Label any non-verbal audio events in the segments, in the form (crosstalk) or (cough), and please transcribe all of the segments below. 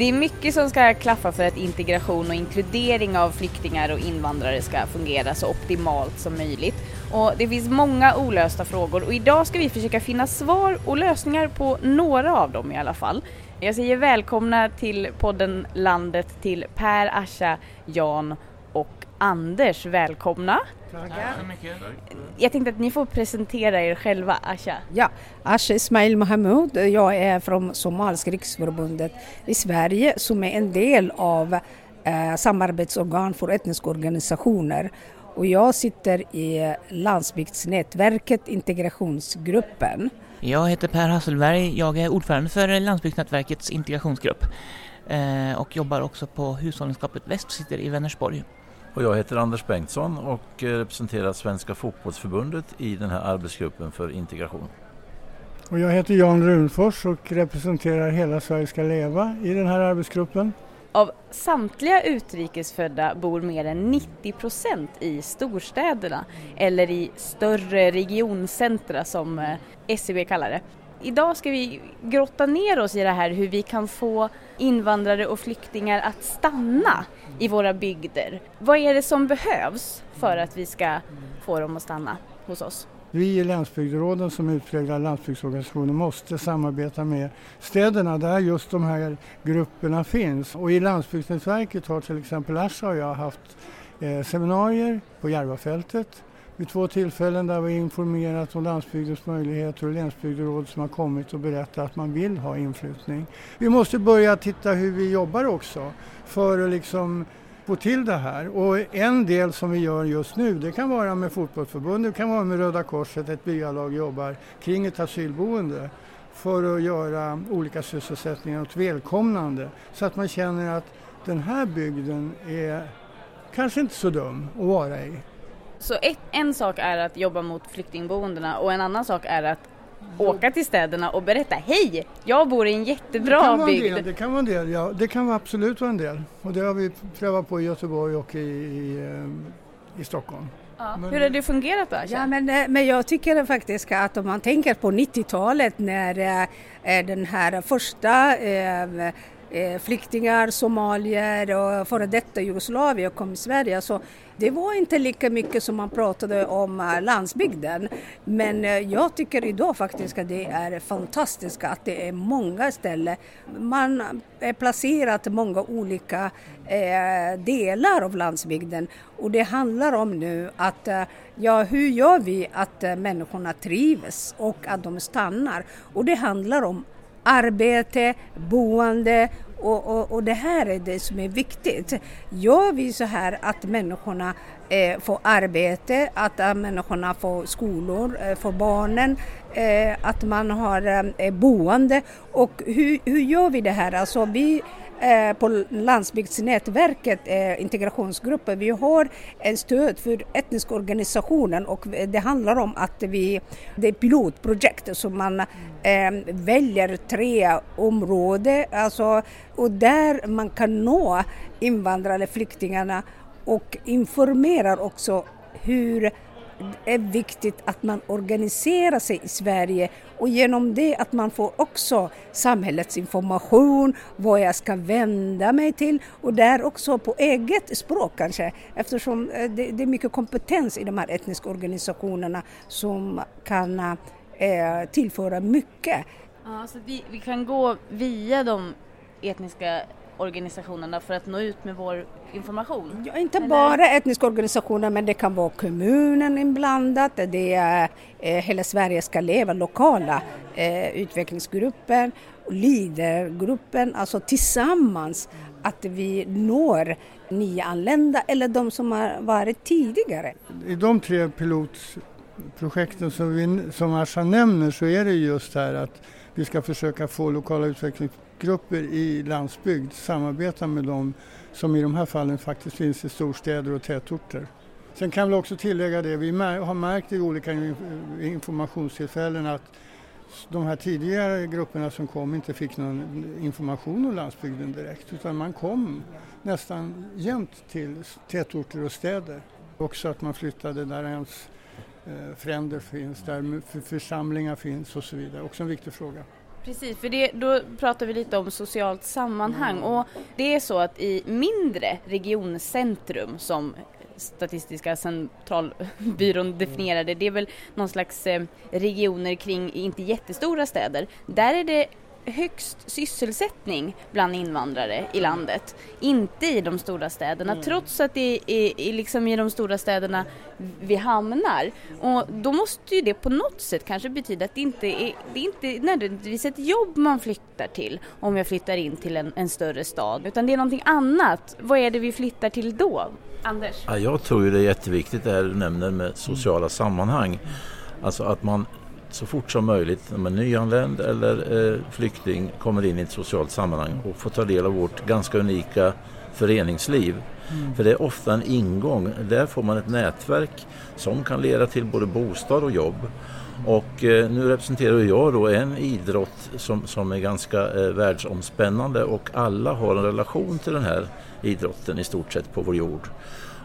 Det är mycket som ska klaffa för att integration och inkludering av flyktingar och invandrare ska fungera så optimalt som möjligt. Och det finns många olösta frågor och idag ska vi försöka finna svar och lösningar på några av dem i alla fall. Jag säger välkomna till podden Landet till Per, Asha, Jan Anders. Välkomna! Tackar. Jag tänkte att ni får presentera er själva, Asha. Ja, Asha Ismail Mahmoud. Jag är från Somaliska riksförbundet i Sverige som är en del av eh, samarbetsorgan för etniska organisationer. Och jag sitter i landsbygdsnätverket integrationsgruppen. Jag heter Per Hasselberg, jag är ordförande för landsbygdsnätverkets integrationsgrupp eh, och jobbar också på Hushållningsskapet Väst, sitter i Vänersborg. Och jag heter Anders Bengtsson och eh, representerar Svenska fotbollsförbundet i den här arbetsgruppen för integration. Och jag heter Jan Runfors och representerar Hela Sverige ska leva i den här arbetsgruppen. Av samtliga utrikesfödda bor mer än 90 procent i storstäderna eller i större regioncentra som SCB kallar det. Idag ska vi grotta ner oss i det här hur vi kan få invandrare och flyktingar att stanna i våra bygder. Vad är det som behövs för att vi ska få dem att stanna hos oss? Vi i länsbygderåden som utpräglar landsbygdsorganisationer måste samarbeta med städerna där just de här grupperna finns. Och i landsbygdsnätverket har till exempel Asha och jag haft eh, seminarier på Järvafältet vid två tillfällen där vi informerat om landsbygdens möjligheter och länsbygderåd som har kommit och berättat att man vill ha inflyttning. Vi måste börja titta hur vi jobbar också för att liksom få till det här. Och en del som vi gör just nu det kan vara med fotbollsförbundet, det kan vara med Röda Korset, ett byalag jobbar kring ett asylboende för att göra olika sysselsättningar åt välkomnande så att man känner att den här bygden är kanske inte så dum att vara i. Så ett, en sak är att jobba mot flyktingboendena och en annan sak är att åka till städerna och berätta Hej! Jag bor i en jättebra det bygd. Del, det kan vara en del, ja. Det kan vara absolut vara en del. Och det har vi prövat på i Göteborg och i, i, eh, i Stockholm. Ja. Men, Hur har det fungerat då? Ja, men, eh, men jag tycker faktiskt att om man tänker på 90-talet när eh, den här första Eh, flyktingar, somalier och före detta Jugoslavien kom till Sverige så det var inte lika mycket som man pratade om eh, landsbygden. Men eh, jag tycker idag faktiskt att det är fantastiskt att det är många ställen. Man är placerat många olika delar av landsbygden och det handlar om nu att ja, hur gör vi att människorna trivs och att de stannar? Och det handlar om arbete, boende och, och, och, det här är det som är viktigt. Gör vi så här att människorna eh, får arbete, att äh, människorna får skolor eh, för barnen, eh, att man har eh, boende och hur, hur gör vi det här? Alltså vi Eh, på landsbygdsnätverket, eh, integrationsgruppen, vi har en stöd för etniska organisationer och det handlar om att vi, det är pilotprojekt så man eh, väljer tre områden alltså, och där man kan nå invandrare, flyktingarna och informerar också hur är viktigt att man organiserar sig i Sverige och genom det att man får också samhällets information, vad jag ska vända mig till och där också på eget språk kanske eftersom eh, det, är mycket kompetens i de här etniska organisationerna som kan eh, tillföra mycket. Ja, så vi, vi kan gå via de etniska organisationerna för att nå ut med vår information? Ja, inte Eller? bara etniska organisationer men det kan vara kommunen inblandat, det är eh, Hela Sverige ska leva, lokala eh, utvecklingsgrupper, Leadergruppen, alltså tillsammans att vi når nyanlända eller de som har varit tidigare. I de tre pilotprojekten som, vi, som Asha nämner så är det just här att vi ska försöka få lokala utvecklingsgrupper i landsbygd samarbeta med dem som i de här fallen faktiskt finns i storstäder och tätorter. Sen kan vi också tillägga det, vi har märkt i olika informationstillfällen att de här tidigare grupperna som kom inte fick någon information om landsbygden direkt utan man kom nästan jämt till tätorter och städer. Också att man flyttade där ens eh, fränder finns, där församlingar finns och så vidare. Också en viktig fråga. Precis, för det, då pratar vi lite om socialt sammanhang och det är så att i mindre regioncentrum som Statistiska centralbyrån definierade, det är väl någon slags eh, regioner kring inte jättestora städer. Där är det högst sysselsättning bland invandrare i landet. Inte i de stora städerna mm. trots att det är, är liksom i de stora städerna vi hamnar. Och då måste ju det på något sätt kanske betyda att det inte är, det är inte nödvändigtvis ett jobb man flyttar till om jag flyttar in till en, en större stad utan det är någonting annat. Vad är det vi flyttar till då? Anders? Ja, jag tror ju det är jätteviktigt det här du nämner med sociala sammanhang. Alltså att man så fort som möjligt när man är nyanländ eller eh, flykting kommer in i ett socialt sammanhang och får ta del av vårt ganska unika föreningsliv. Mm. För det är ofta en ingång. Där får man ett nätverk som kan leda till både bostad och jobb. Och eh, nu representerar jag då en idrott som, som är ganska eh, världsomspännande och alla har en relation till den här idrotten i stort sett på vår jord.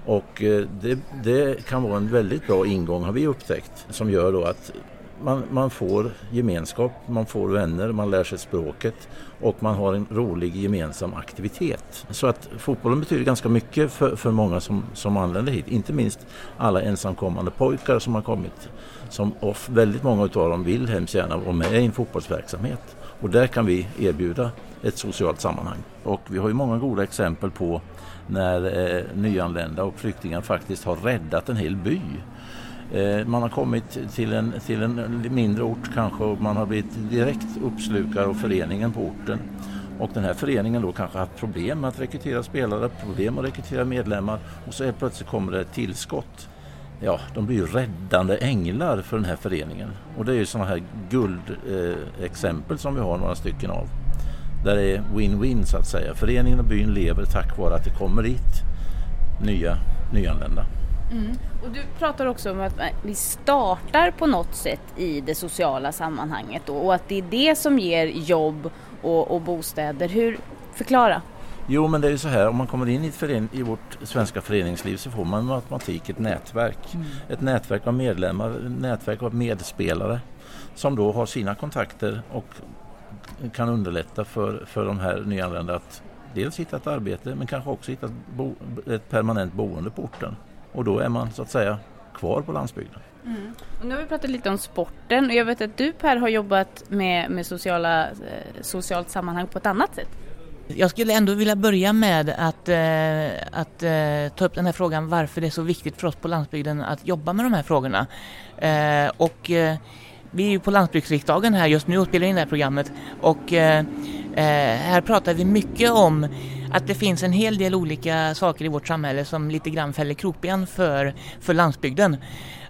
Och eh, det, det, kan vara en väldigt bra ingång har vi upptäckt som gör då att man, man, får gemenskap, man får vänner, man lär sig språket och man har en rolig gemensam aktivitet. Så att fotbollen betyder ganska mycket för, för många som, som anländer hit. Inte minst alla ensamkommande pojkar som har kommit. Som och väldigt många av dem vill hemskt gärna vara med i en fotbollsverksamhet. Och där kan vi erbjuda ett socialt sammanhang. Och vi har ju många goda exempel på när eh, nyanlända och flyktingar faktiskt har räddat en hel by Eh, man har kommit till en, till en mindre ort kanske och man har blivit direkt uppslukad av föreningen på orten. Och den här föreningen då kanske haft problem med att rekrytera spelare, problem att rekrytera medlemmar och så helt plötsligt kommer det ett tillskott. Ja, de blir ju räddande änglar för den här föreningen. Och det är ju sådana här guldexempel eh, som vi har några stycken av. Där det är win-win så att säga. Föreningen och byn lever tack vare att det kommer dit nya nyanlända. Mm. Och du pratar också om att vi startar på något sätt i det sociala sammanhanget då, och att det är det som ger jobb och, och bostäder. Hur, förklara. Jo men det är ju så här, om man kommer in i, fören i vårt svenska föreningsliv så får man med automatik ett nätverk. Mm. Ett nätverk av medlemmar, ett nätverk av medspelare som då har sina kontakter och kan underlätta för, för de här nyanlända att dels hitta ett arbete men kanske också hitta ett, bo, ett permanent boende på orten och då är man så att säga kvar på landsbygden. Mm. Och nu har vi pratat lite om sporten och jag vet att du Per har jobbat med, med sociala, eh, socialt sammanhang på ett annat sätt. Jag skulle ändå vilja börja med att, eh, att eh, ta upp den här frågan varför det är så viktigt för oss på landsbygden att jobba med de här frågorna. Eh, och eh, vi är ju på landsbygdsriksdagen här just nu och spelar in det här programmet och eh, här pratar vi mycket om att det finns en hel del olika saker i vårt samhälle som lite grann fäller krokben för, för landsbygden.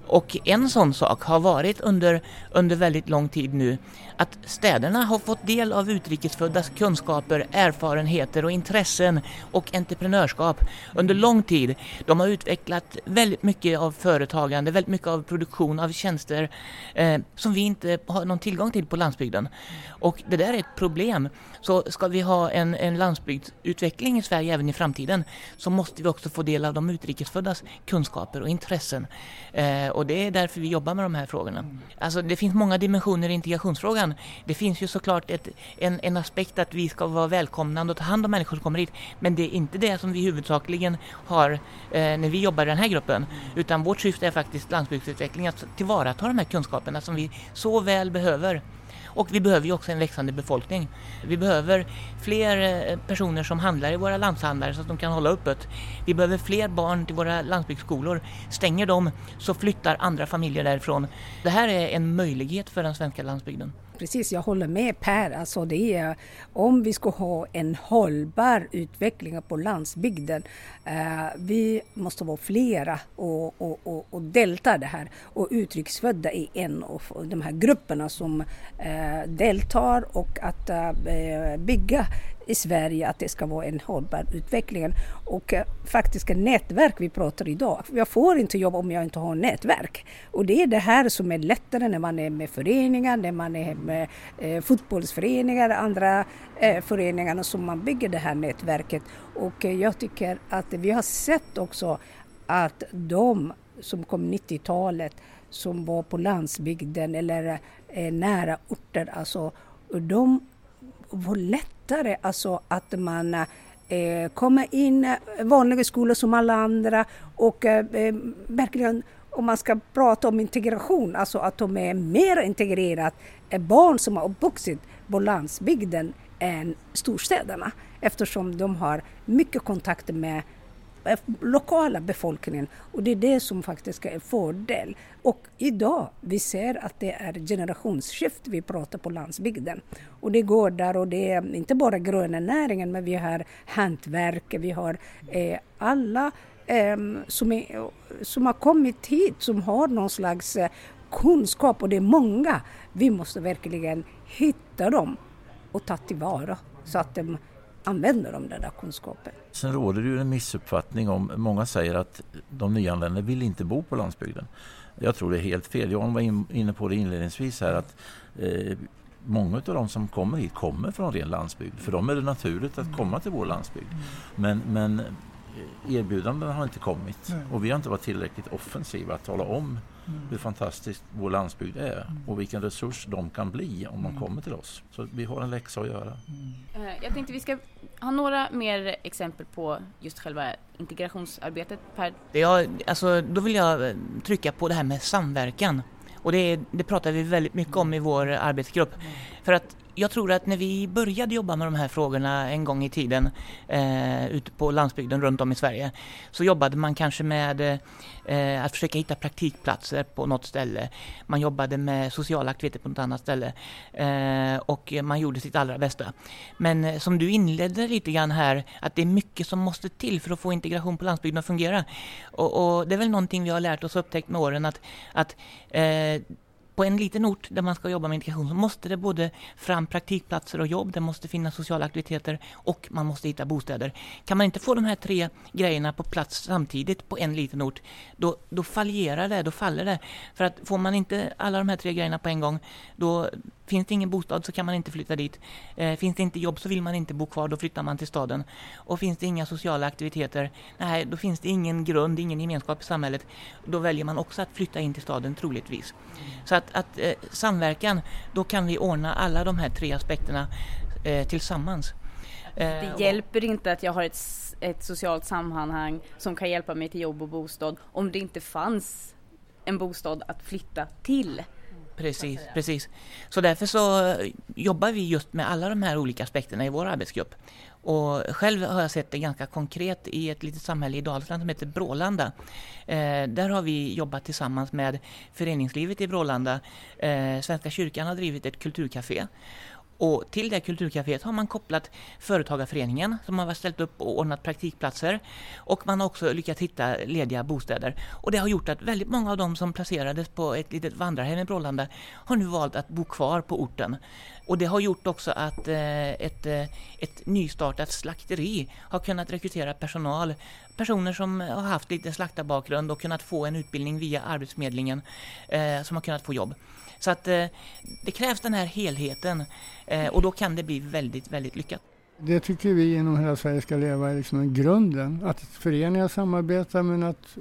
Och en sån sak har varit under, under väldigt lång tid nu att städerna har fått del av utrikesföddas kunskaper, erfarenheter och intressen och entreprenörskap under lång tid. De har utvecklat väldigt mycket av företagande, väldigt mycket av produktion av tjänster eh, som vi inte har någon tillgång till på landsbygden. Och det där är ett problem. Så ska vi ha en, en landsbygdsutveckling i Sverige även i framtiden så måste vi också få del av de utrikesföddas kunskaper och intressen. Eh, och det är därför vi jobbar med de här frågorna. Alltså det finns många dimensioner i integrationsfrågan. Det finns ju såklart ett, en, en aspekt att vi ska vara välkomnande och ta hand om människor som kommer hit. Men det är inte det som vi huvudsakligen har eh, när vi jobbar i den här gruppen. Utan vårt syfte är faktiskt landsbygdsutveckling, att tillvarata de här kunskaperna som vi så väl behöver. Och vi behöver ju också en växande befolkning. Vi behöver fler eh, personer som handlar i våra landshandlare så att de kan hålla öppet. Vi behöver fler barn till våra landsbygdsskolor. Stänger de så flyttar andra familjer därifrån. Det här är en möjlighet för den svenska landsbygden. Precis, jag håller med Per. Alltså det är, om vi ska ha en hållbar utveckling på landsbygden, eh, vi måste vara flera och, och, och, och delta det här. Och utrikesfödda är en av de här grupperna som eh, deltar och att eh, bygga i Sverige att det ska vara en hållbar utveckling. Och eh, faktiska nätverk vi pratar idag. Jag får inte jobb om jag inte har nätverk. Och det är det här som är lättare när man är med föreningar, när man är med eh, fotbollsföreningar, andra eh, föreningar som man bygger det här nätverket. Och eh, jag tycker att vi har sett också att de som kom 90-talet som var på landsbygden eller eh, nära orter, alltså de får lättare alltså att man eh, kommer in eh, vanliga skolor som alla andra och eh, eh, verkligen om man ska prata om integration, alltså att de är mer integrerat, eh, barn som har uppvuxit på landsbygden än storstäderna eftersom de har mycket kontakt med Eh, lokala befolkningen och det är det som faktiskt är en fördel. Och idag vi ser att det är generationsskift vi pratar på landsbygden. Och det går där och det är inte bara gröna näringen men vi har hantverk, vi har eh, alla eh, som, är, som har kommit hit som har någon slags eh, kunskap och det är många. Vi måste verkligen hitta dem och ta tillvara så att de använder de den där kunskapen. Sen råder det ju en missuppfattning om, många säger att de nyanlända vill inte bo på landsbygden. Jag tror det är helt fel. Jan var inne på det inledningsvis här att eh, många av de som kommer hit kommer från ren landsbygd. För dem är det naturligt att komma till vår landsbygd. Men, men erbjudandena har inte kommit och vi har inte varit tillräckligt offensiva att tala om mm. hur fantastiskt vår landsbygd är mm. och vilken resurs de kan bli om de mm. kommer till oss. Så vi har en läxa att göra. Mm. Jag tänkte vi ska ha några mer exempel på just själva integrationsarbetet. Per. Jag, alltså, då vill jag eh, trycka på det här med samverkan. Och det, det pratar vi väldigt mycket om i vår arbetsgrupp. För att jag tror att när vi började jobba med de här frågorna en gång i tiden eh, ute på landsbygden runt om i Sverige så jobbade man kanske med eh, att försöka hitta praktikplatser på något ställe. Man jobbade med sociala aktiviteter på något annat ställe eh, och man gjorde sitt allra bästa. Men eh, som du inledde lite grann här att det är mycket som måste till för att få integration på landsbygden att fungera. Och, och det är väl någonting vi har lärt oss och upptäckt med åren att, att eh, på en liten ort där man ska jobba med integration så måste det både fram praktikplatser och jobb, det måste finnas sociala aktiviteter och man måste hitta bostäder. Kan man inte få de här tre grejerna på plats samtidigt på en liten ort, då, då fallerar det, då faller det. För att får man inte alla de här tre grejerna på en gång, då Finns det ingen bostad så kan man inte flytta dit. Eh, finns det inte jobb så vill man inte bo kvar, då flyttar man till staden. Och finns det inga sociala aktiviteter, nej, då finns det ingen grund, ingen gemenskap i samhället. Då väljer man också att flytta in till staden troligtvis. Så att, att eh, samverkan, då kan vi ordna alla de här tre aspekterna eh, tillsammans. Eh, det hjälper inte att jag har ett, ett socialt sammanhang som kan hjälpa mig till jobb och bostad om det inte fanns en bostad att flytta till. Precis, precis. Så därför så jobbar vi just med alla de här olika aspekterna i vår arbetsgrupp. Och själv har jag sett det ganska konkret i ett litet samhälle i Dalsland som heter Brålanda. Eh, där har vi jobbat tillsammans med föreningslivet i Brålanda. Eh, Svenska kyrkan har drivit ett kulturcafé och till det kulturcaféet har man kopplat Företagarföreningen som har ställt upp och ordnat praktikplatser. Och man har också lyckats hitta lediga bostäder. Och det har gjort att väldigt många av dem som placerades på ett litet vandrarhem i Brålanda har nu valt att bo kvar på orten. Och det har gjort också att eh, ett, eh, ett nystartat slakteri har kunnat rekrytera personal. Personer som har haft lite slaktarbakgrund och kunnat få en utbildning via Arbetsförmedlingen eh, som har kunnat få jobb. Så att eh, det krävs den här helheten eh, och då kan det bli väldigt, väldigt lyckat. Det tycker vi inom Hela Sverige ska leva är liksom grunden. Att föreningar samarbetar men att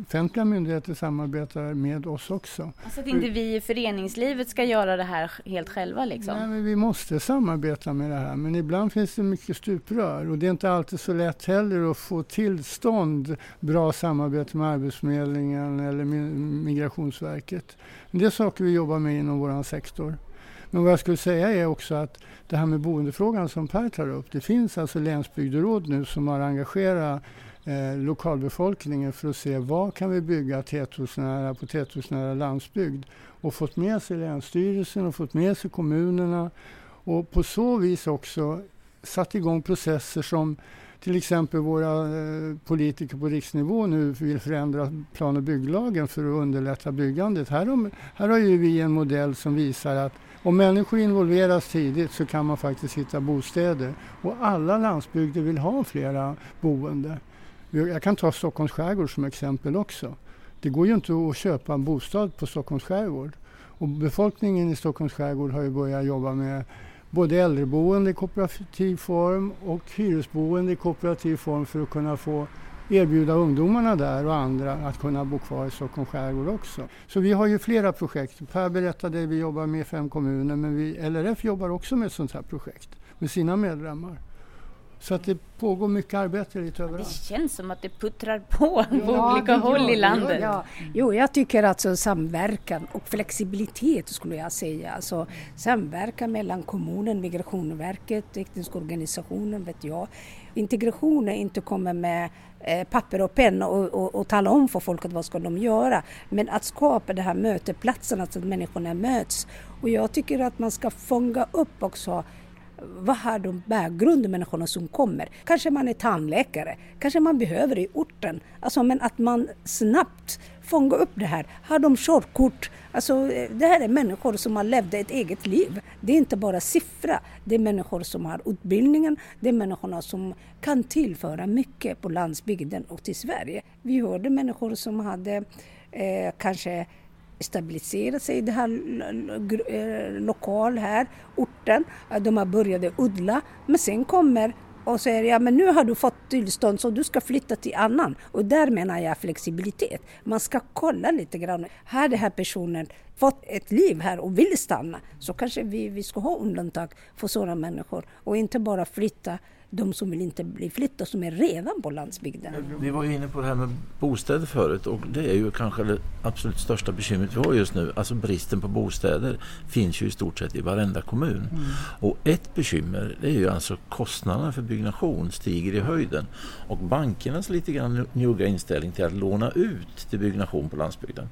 offentliga myndigheter samarbetar med oss också. Alltså att inte vi i föreningslivet ska göra det här helt själva liksom? Nej, men vi måste samarbeta med det här men ibland finns det mycket stuprör och det är inte alltid så lätt heller att få tillstånd bra samarbete med Arbetsförmedlingen eller Migrationsverket. Det är saker vi jobbar med inom vår sektor. Men vad jag skulle säga är också att det här med boendefrågan som Per tar upp, det finns alltså länsbygderåd nu som har engagerat eh, lokalbefolkningen för att se vad kan vi bygga tätortsnära på tätortsnära landsbygd och fått med sig Länsstyrelsen och fått med sig kommunerna och på så vis också satt igång processer som till exempel våra eh, politiker på riksnivå nu vill förändra plan och bygglagen för att underlätta byggandet. Här har, här har ju vi en modell som visar att om människor involveras tidigt så kan man faktiskt hitta bostäder. Och alla landsbygder vill ha flera boende. Jag kan ta Stockholms skärgård som exempel också. Det går ju inte att köpa en bostad på Stockholms skärgård. Och befolkningen i Stockholms skärgård har ju börjat jobba med både äldreboende i kooperativ form och hyresboende i kooperativ form för att kunna få erbjuda ungdomarna där och andra att kunna bo kvar i Stockholms skärgård också. Så vi har ju flera projekt. Per berättade att vi jobbar med fem kommuner men vi, LRF jobbar också med ett sånt här projekt med sina medlemmar. Så att det pågår mycket arbete lite överallt. Det känns som att det puttrar på (laughs) ja, på olika håll i landet. Ja. Jo, jag tycker alltså samverkan och flexibilitet skulle jag säga. Alltså samverkan mellan kommunen, Migrationsverket, tekniska organisationen, vet jag. Integration är inte komma med eh, papper och penna och, och, och, tala om för folket vad ska de göra. Men att skapa de här mötesplatserna så att människorna möts. Och jag tycker att man ska fånga upp också vad har de bakgrund människorna som kommer? Kanske man är tandläkare, kanske man behöver i orten. Alltså, men att man snabbt fångar upp det här. Har de körkort? Alltså, eh, det här är människor som har levt ett eget liv. Det är inte bara siffra. Det är människor som har utbildningen. Det är människorna som kan tillföra mycket på landsbygden och till Sverige. Vi hörde människor som hade eh, kanske stabiliserat sig i den här eh, lokalen, eh, lokal här, orten. De har börjat odla. Men sen kommer och säger ja men nu har du fått tillstånd så du ska flytta till annan. Och där menar jag flexibilitet. Man ska kolla lite grann. Har den här personen fått ett liv här och vill stanna så kanske vi, vi ska ha undantag för sådana människor och inte bara flytta de som vill inte bli flyttade som är redan på landsbygden. Vi var ju inne på det här med bostäder förut och det är ju kanske det absolut största bekymret vi har just nu. Alltså bristen på bostäder finns ju i stort sett i varenda kommun. Mm. Och ett bekymmer det är ju alltså kostnaderna för byggnation stiger i höjden. Och bankernas lite grann njugga inställning till att låna ut till byggnation på landsbygden.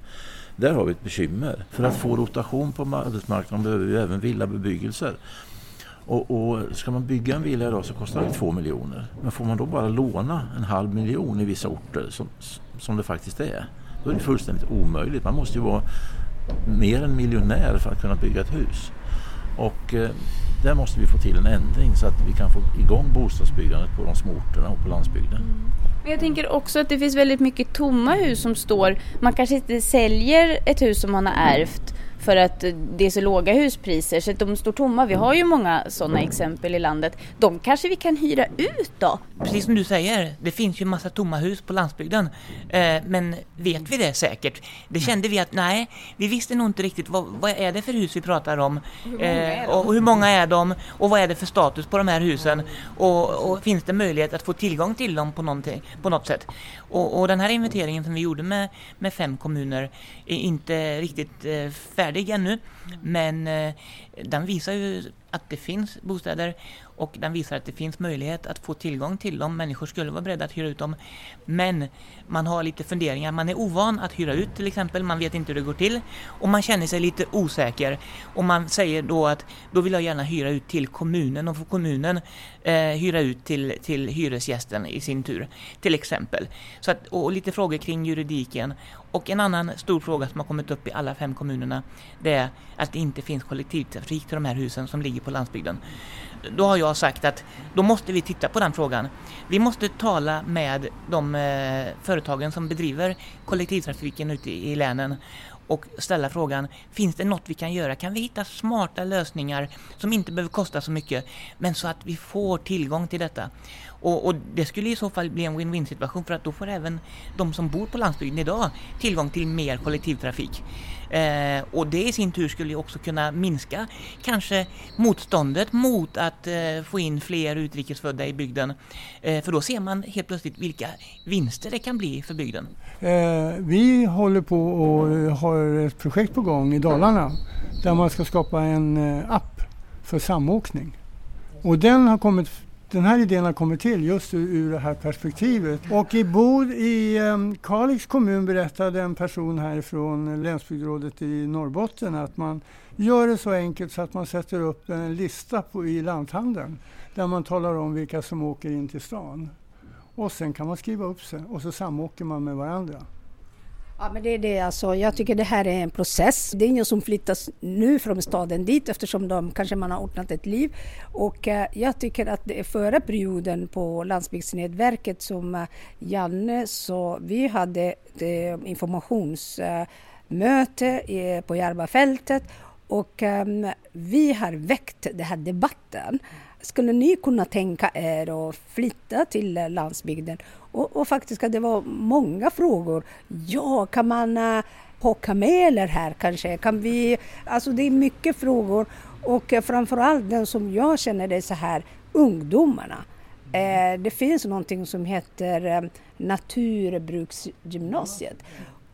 Där har vi ett bekymmer. För att få rotation på arbetsmarknaden behöver vi även villabebyggelser. Och, och, ska man bygga en villa idag så kostar det två miljoner. Men får man då bara låna en halv miljon i vissa orter som, som det faktiskt är. Då är det fullständigt omöjligt. Man måste ju vara mer än miljonär för att kunna bygga ett hus. Och eh, där måste vi få till en ändring så att vi kan få igång bostadsbyggandet på de små orterna och på landsbygden. Men jag tänker också att det finns väldigt mycket tomma hus som står. Man kanske inte säljer ett hus som man har ärvt för att det är så låga huspriser så att de står tomma. Vi har ju många sådana exempel i landet. De kanske vi kan hyra ut då? Precis som du säger, det finns ju massa tomma hus på landsbygden. Eh, men vet vi det säkert? Det kände vi att nej, vi visste nog inte riktigt vad, vad är det för hus vi pratar om? Eh, och hur många är de? Och vad är det för status på de här husen? Och, och finns det möjlighet att få tillgång till dem på, på något sätt? Och, och, den här inventeringen som vi gjorde med, med fem kommuner är inte riktigt eh, färdig ännu. Men eh, den visar ju att det finns bostäder och den visar att det finns möjlighet att få tillgång till dem. Människor skulle vara beredda att hyra ut dem. Men man har lite funderingar. Man är ovan att hyra ut till exempel. Man vet inte hur det går till. Och man känner sig lite osäker. Och man säger då att då vill jag gärna hyra ut till kommunen och få kommunen eh, hyra ut till, till hyresgästen i sin tur. Till exempel. Så att, och lite frågor kring juridiken. Och en annan stor fråga som har kommit upp i alla fem kommunerna det är att det inte finns kollektivtrafik till de här husen som ligger på landsbygden. Då har jag sagt att då måste vi titta på den frågan. Vi måste tala med de eh, företagen som bedriver kollektivtrafiken ute i länen och ställa frågan, finns det något vi kan göra? Kan vi hitta smarta lösningar som inte behöver kosta så mycket men så att vi får tillgång till detta? Och, och, det skulle i så fall bli en win-win situation för att då får även de som bor på landsbygden idag tillgång till mer kollektivtrafik. Eh, och det i sin tur skulle ju också kunna minska kanske motståndet mot att eh, få in fler utrikesfödda i bygden. Eh, för då ser man helt plötsligt vilka vinster det kan bli för bygden. Eh, vi håller på och eh, har ett projekt på gång i Dalarna där man ska skapa en eh, app för samåkning. Och den har kommit den här idén har kommit till just ur, ur det här perspektivet. Och i Bod i um, Kalix kommun berättade en person härifrån länsbyggrådet i Norrbotten att man gör det så enkelt så att man sätter upp en lista på, i lanthandeln där man talar om vilka som åker in till stan. Och sen kan man skriva upp sig och så samåker man med varandra. Ja, men det är det alltså. Jag tycker det här är en process. Det är ingen som flyttas nu från staden dit eftersom de kanske man har ordnat ett liv. Och eh, jag tycker att det är förra perioden på landsbygdsnätverket som eh, Janne så vi hade det, eh, informationsmöte eh, på Järvafältet och ehm, vi har väckt den här debatten skulle ni kunna tänka er att flytta till landsbygden? Och, och faktiskt det var många frågor. Ja, kan man eh, ha kameler här kanske? Kan vi, alltså det är mycket frågor och eh, framförallt den som jag känner det så här, ungdomarna. Eh, det finns någonting som heter naturbruksgymnasiet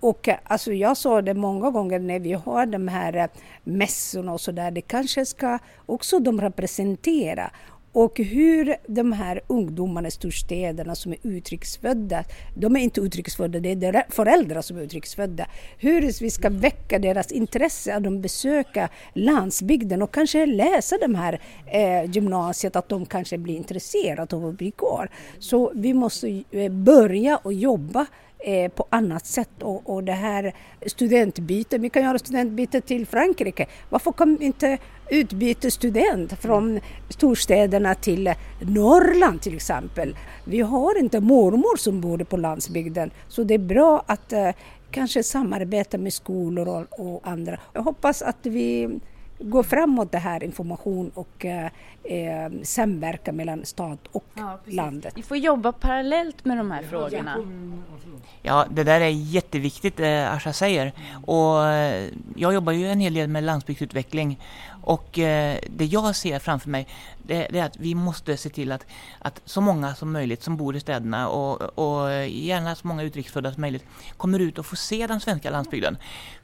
och eh, alltså jag sa det många gånger när vi har de här eh, mässorna och så där, det kanske ska också de representera. Och hur de här ungdomarna i storstäderna som är utrikesfödda, de är inte utrikesfödda, det är deras föräldrar som är utrikesfödda. Hur vi ska väcka deras intresse att de besöka landsbygden och kanske läsa de här eh, gymnasiet, att de kanske blir intresserade av att bli kvar. Så vi måste eh, börja och jobba eh, på annat sätt. Och, och det här studentbyte, vi kan göra studentbyte till Frankrike. Varför kan vi inte utbyta student från storstäderna till Norrland till exempel? Vi har inte mormor som bor på landsbygden så det är bra att eh, kanske samarbeta med skolor och, och andra. Jag hoppas att vi gå framåt det här information och eh, eh, samverkan mellan stat och ja, landet. Vi får jobba parallellt med de här ja, frågorna. Ja, det där är jätteviktigt det eh, Asha säger. Och eh, jag jobbar ju en hel del med landsbygdsutveckling och eh, det jag ser framför mig det, det, är att vi måste se till att, att så många som möjligt som bor i städerna och, och gärna så många utrikesfödda som möjligt kommer ut och får se den svenska landsbygden.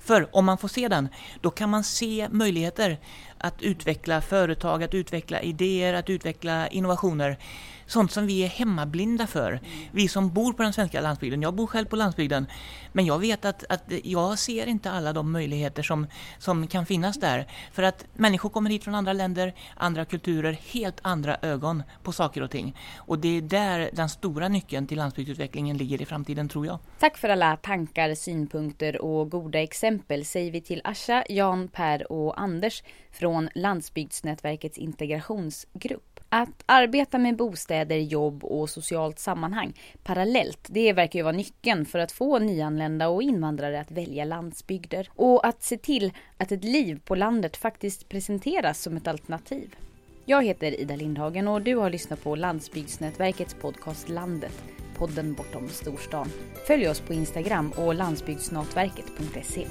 För om man får se den, då kan man se möjligheter att utveckla företag, att utveckla idéer, att utveckla innovationer sånt som vi är hemmablinda för. Vi som bor på den svenska landsbygden. Jag bor själv på landsbygden. Men jag vet att, att jag ser inte alla de möjligheter som, som kan finnas där. För att människor kommer hit från andra länder, andra kulturer, helt andra ögon på saker och ting. Och det är där den stora nyckeln till landsbygdsutvecklingen ligger i framtiden tror jag. Tack för alla tankar, synpunkter och goda exempel säger vi till Asha, Jan, Per och Anders från Landsbygdsnätverkets integrationsgrupp. Att arbeta med bostäder, jobb och socialt sammanhang parallellt, det verkar ju vara nyckeln för att få nyanlända och invandrare att välja landsbygder. Och att se till att ett liv på landet faktiskt presenteras som ett alternativ. Jag heter Ida Lindhagen och du har lyssnat på Landsbygdsnätverkets podcast Landet, podden bortom storstan. Följ oss på Instagram och landsbygdsnätverket.se.